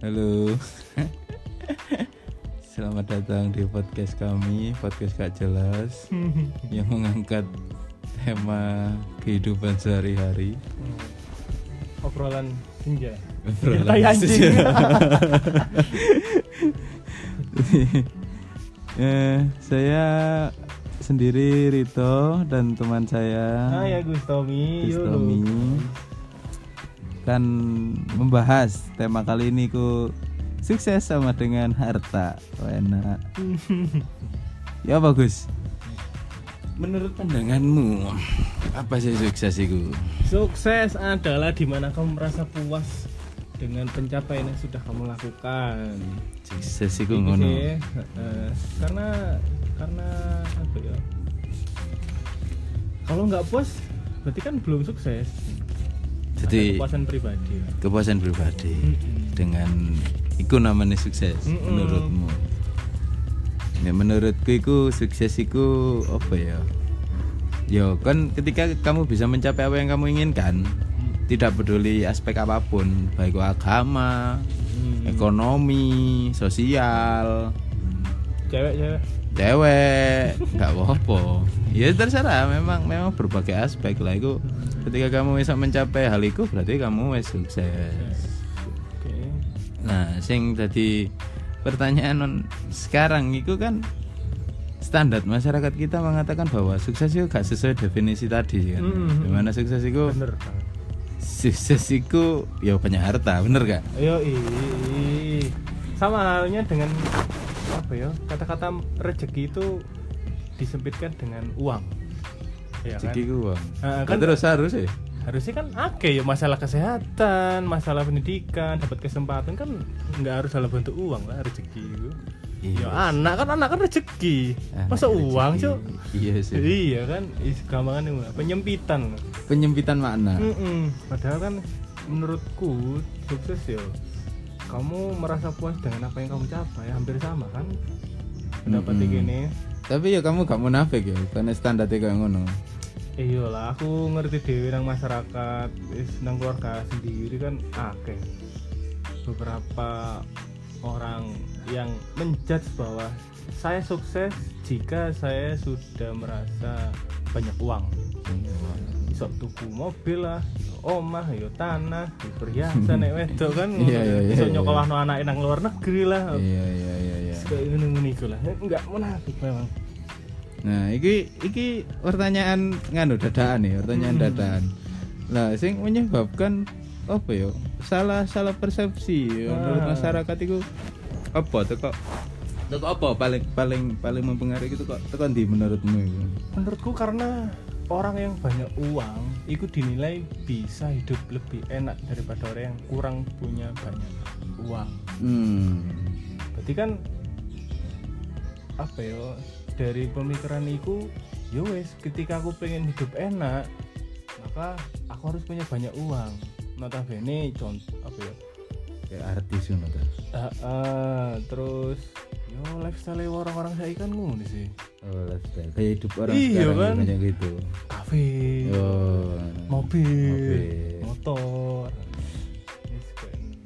Halo. Selamat datang di podcast kami, podcast Gak Jelas yang mengangkat tema kehidupan sehari-hari. obrolan senja Obrolan Tai anjing. Eh, saya sendiri Rito dan teman saya ah ya Gustomi Gustomi kan membahas tema kali ini ku sukses sama dengan harta. Wah, enak. Ya bagus. Menurut pandanganmu apa sih sukses itu? sukses adalah di mana kamu merasa puas dengan pencapaian yang sudah kamu lakukan Sukses itu ngono. sih, eh, karena karena apa ya kalau nggak puas berarti kan belum sukses Jadi kepuasan pribadi kepuasan pribadi Mm-mm. dengan iku namanya sukses Mm-mm. menurutmu. Ya menurutku iku sukses iku apa ya? Yo kan ketika kamu bisa mencapai apa yang kamu inginkan, tidak peduli aspek apa pun, baik itu agama, Hmm. ekonomi, sosial, cewek-cewek cewek, nggak apa-apa. Ya terserah, memang memang berbagai aspek lah itu. Ketika kamu bisa mencapai hal itu, berarti kamu wis sukses. oke Nah, sing tadi pertanyaan non- sekarang itu kan standar masyarakat kita mengatakan bahwa sukses itu gak sesuai definisi tadi kan. Mm. Di mana sukses itu bener sukses itu ya banyak harta, bener gak? Ih. Sama halnya dengan apa ya? Kata-kata rezeki itu disempitkan dengan uang. Ya kan? Rezeki ku uang. Ah, Nah, kan- terus harus ya. Harusnya kan oke ya masalah kesehatan, masalah pendidikan, dapat kesempatan kan nggak harus dalam bentuk uang lah rezeki itu. Iya. Ya anak kan anak kan rezeki. Anak Masa rezeki. uang, Cuk? Iya sih. Iya kan, is gampangan itu penyempitan. Penyempitan makna. Mm-mm. Padahal kan menurutku sukses ya kamu merasa puas dengan apa yang kamu capai? Hampir sama kan? Pendapat Mm-mm. gini Tapi ya kamu gak munafik ya, karena standarnya kayak ngono. iya lah aku ngerti dewi nang masyarakat nang keluarga sendiri kan akeh. Beberapa orang yang menjudge bahwa saya sukses jika saya sudah merasa banyak uang iso tuku mobil lah omah yo tanah yo perhiasan nek wedok kan Iya, iya, iya, iso iya. nyokolahno anake nang luar negeri lah Iya iya iya iya. kayak ngene-ngene iku lah enggak munafik memang Nah, iki iki pertanyaan nganu dadaan nih, pertanyaan Hmm. dadaan. Nah, sing menyebabkan apa ya? Salah salah persepsi ya, menurut Ah. masyarakat itu apa tuh kok Teko apa paling paling paling mempengaruhi itu kok tekan di menurutmu itu? menurutku karena orang yang banyak uang itu dinilai bisa hidup lebih enak daripada orang yang kurang punya banyak uang Hmm. berarti kan apa ya dari pemikiran itu ya wes ketika aku pengen hidup enak maka aku harus punya banyak uang notabene contoh apa ya Kayak artis ta. Ah, ah, terus yo lifestyle orang-orang saya kan ngono sih Oh, lifestyle. Kayak hidup orang Iya, sekarang kan? banyak gitu. kafe Oh. mobil, Mobil. motor Yes,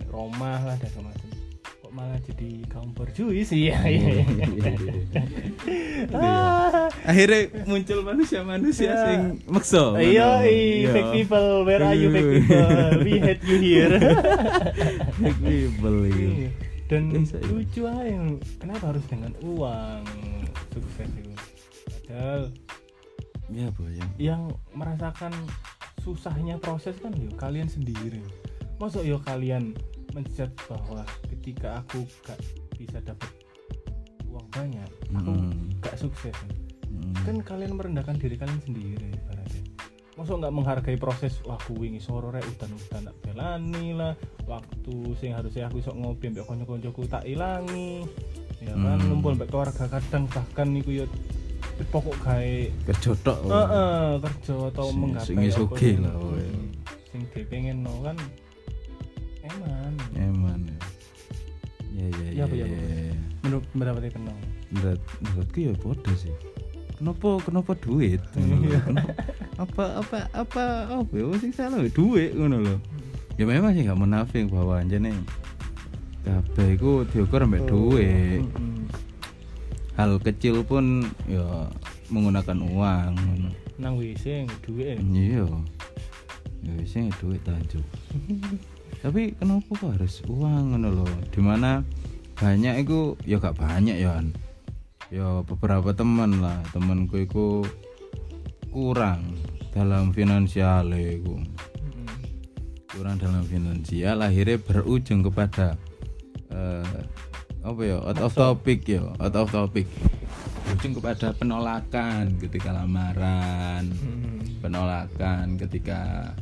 rumah lah dan macam kok malah jadi kaum berjuis iya iya Ah, Akhirnya muncul manusia-manusia Ya. sing maksa. iya iya, fake people where are you fake people we hate you here Fake people dan lucu aja kenapa harus dengan uang sukses itu padahal Ya, Bu, ya. yang merasakan susahnya proses kan yo kalian sendiri masa yo kalian menjat bahwa ketika aku gak bisa dapat uang banyak aku Mm. gak sukses Hmm. kan kalian merendahkan diri kalian sendiri ibaratnya masa nggak menghargai proses wah wingi sore udan udan tak belani lah waktu sing harusnya aku sok ngopi mbak konco koncoku tak ilangi ya kan Hmm. ngumpul mbak keluarga kadang bahkan niku yo pokok gawe kerja tok. oh. Heeh, kerja atau Sing- menggapai sing apa sing- lah. Hmm, sing pengen no kan eman Eman. Ya ya Iya, ya. apa, iya, ya, apa? ya. menurut mendapatkan kenal Menurut menurutku ya bodoh sih. Kenapa kenapa duit? Iya. Kenapa- apa apa apa apa ya sing salah ya duit ngono loh. Ya memang sih gak munafik bahwa anjane kabeh iku diukur ambek duit. Mm-mm. hal kecil pun ya menggunakan uang. Nang WC duwe iya. Ya wis sing duit tajuk tapi kenapa kok harus uang ngono loh di mana banyak itu ya gak banyak ya ya beberapa teman lah. Temanku itu kurang dalam finansial iku. Kurang dalam finansial akhirnya berujung kepada eh, apa ya out of topic ya out of topic berujung kepada penolakan ketika lamaran Mm-mm. penolakan ketika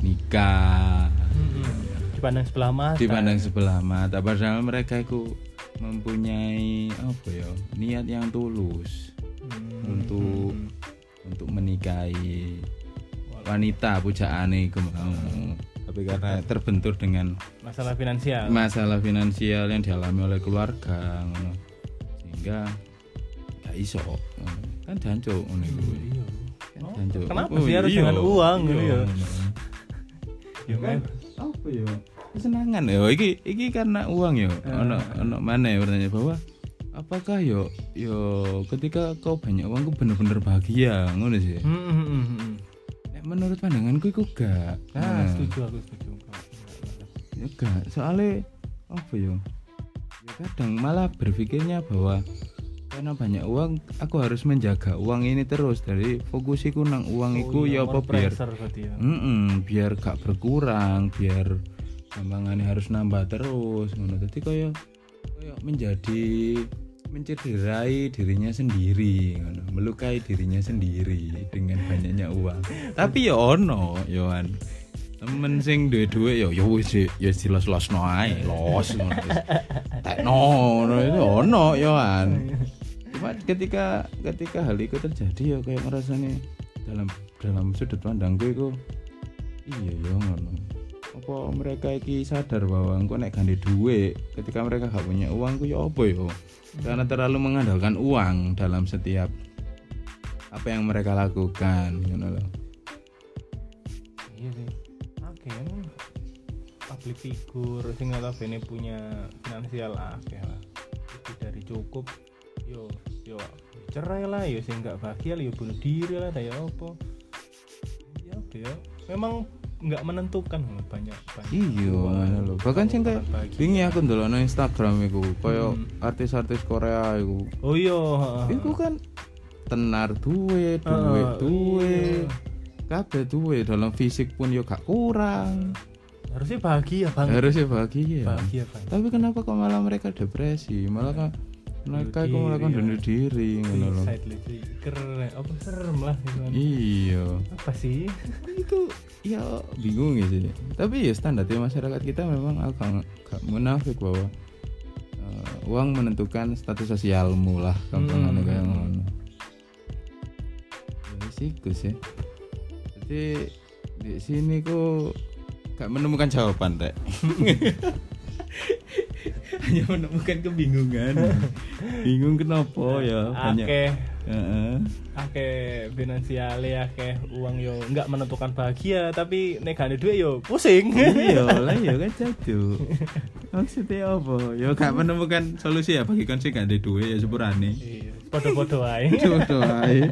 nikah Mm-mm. dipandang sebelah mata dipandang sebelah mata padahal mereka itu mempunyai apa ya niat yang tulus Mm. untuk untuk menikahi wanita pujaan itu mau tapi karena terbentur dengan masalah finansial masalah finansial yang dialami oleh keluarga ngono. sehingga gak iso kan jancuk ngono iku. iya Kan Oh, jancuk. kenapa Oh, sih harus iya. dengan uang Iya, ya? ngono. ya kan kan apa ya kesenangan ya iki iki karena uang ya Ah. ono ono mana ya bertanya bahwa apakah yo yo ketika kau banyak uang kau bener-bener bahagia ngono sih Mm-mm. Nek menurut pandanganku iku gak. Nah Nah, setuju aku setuju. Ya gak. Soalnya apa ya? Ya kadang malah berpikirnya bahwa karena banyak uang aku harus menjaga uang ini terus. Dari fokusiku nang uang iku ya apa biar ya? Mm-mm, biar gak berkurang biar gampangannya harus nambah terus ngono. Jadi kaya kaya menjadi mencederai dirinya sendiri melukai dirinya sendiri dengan banyaknya uang. Tapi ya ono Yohan. Temen sing duwe duwe ya ya wis ya jelas los no ae los tekno ngono. Itu ono Yohan. Cuma ketika ketika hal itu terjadi ya kayak ngerasanya dalam dalam sudut pandangku itu iya ya ngono apa mereka iki sadar bahwa engko nek gandhe duit ketika mereka gak punya uang ku ya apa ya? Karena terlalu mengandalkan uang dalam setiap apa yang mereka lakukan ngono loh iya sih. Oke. Public figure sing notabene punya finansial akeh lah. Lebih dari cukup yo yo cerai lah yo sing nggak bahagia yo bunuh diri lah kayak apa? Ya ya? Memang nggak menentukan banyak banyak iya ngono bahkan sing kayak wingi aku ndelokno Instagram iku kaya Hmm. artis-artis Korea iku. Oh iya iku kan tenar duwe duwe Ah, duwe. iya. kabeh duwe dalam fisik pun yo gak kurang. Harusnya bahagia bang. Harusnya bahagia. Bahagia bang. Tapi kenapa kok malah mereka depresi? Malah kan mereka kok kan diri, bunuh diri ngono Suicide lagi. Keren. Apa serem lah gitu kan. iya. Apa sih? Itu ya bingung ya sih. Tapi ya standarnya masyarakat kita memang agak gak munafik bahwa eh, uang menentukan status sosialmu lah Hmm. kayak ngono ya siku sih jadi di sini kok gak menemukan jawaban rek hanya menemukan kebingungan. Bingung kenapa ya? Banyak. Akeh. Heeh. akeh finansiale akeh uang yo nggak menentukan bahagia tapi ada duit yo pusing. Iya lah iya kan jatuh maksudnya apa? Ya gak menemukan solusi ya bagi sih gak ada duit ya sepurane. Iya podo-podo ae. Jodoh ae.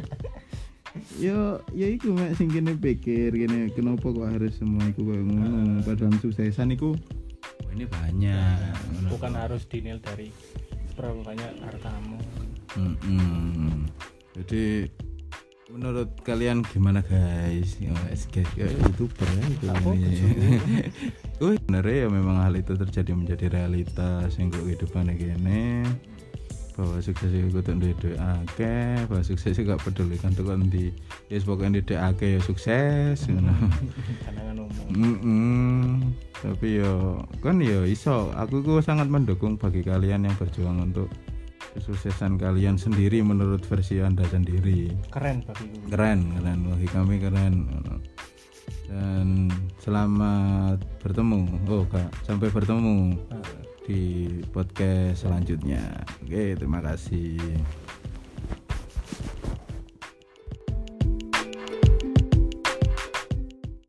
Yo, ya iku mek sing kene pikir kene kenapa kok harus semua iku koyo ngono. Padahal suksesan iku oh, ini banyak bukan harus dinil dari seberapa banyak hartamu Mm-mm. Jadi menurut kalian gimana guys? Ya, ya, youtuber ya itu. Oh, bener ya memang hal itu terjadi menjadi realitas yang kehidupan gini bahwa sukses itu kudu akeh, bahwa sukses itu gak pedulikan tuh kan di ya pokoknya di akeh ya sukses ngono. kanangan umum Mm-mm. Tapi yo kan yo iso, aku ku sangat mendukung bagi kalian yang berjuang untuk kesuksesan kalian sendiri menurut versi anda sendiri. keren bagiku Keren, keren bagi kami keren. Dan selamat bertemu. Oh, Kak, sampai bertemu Nah, di podcast selanjutnya. Oke, terima kasih.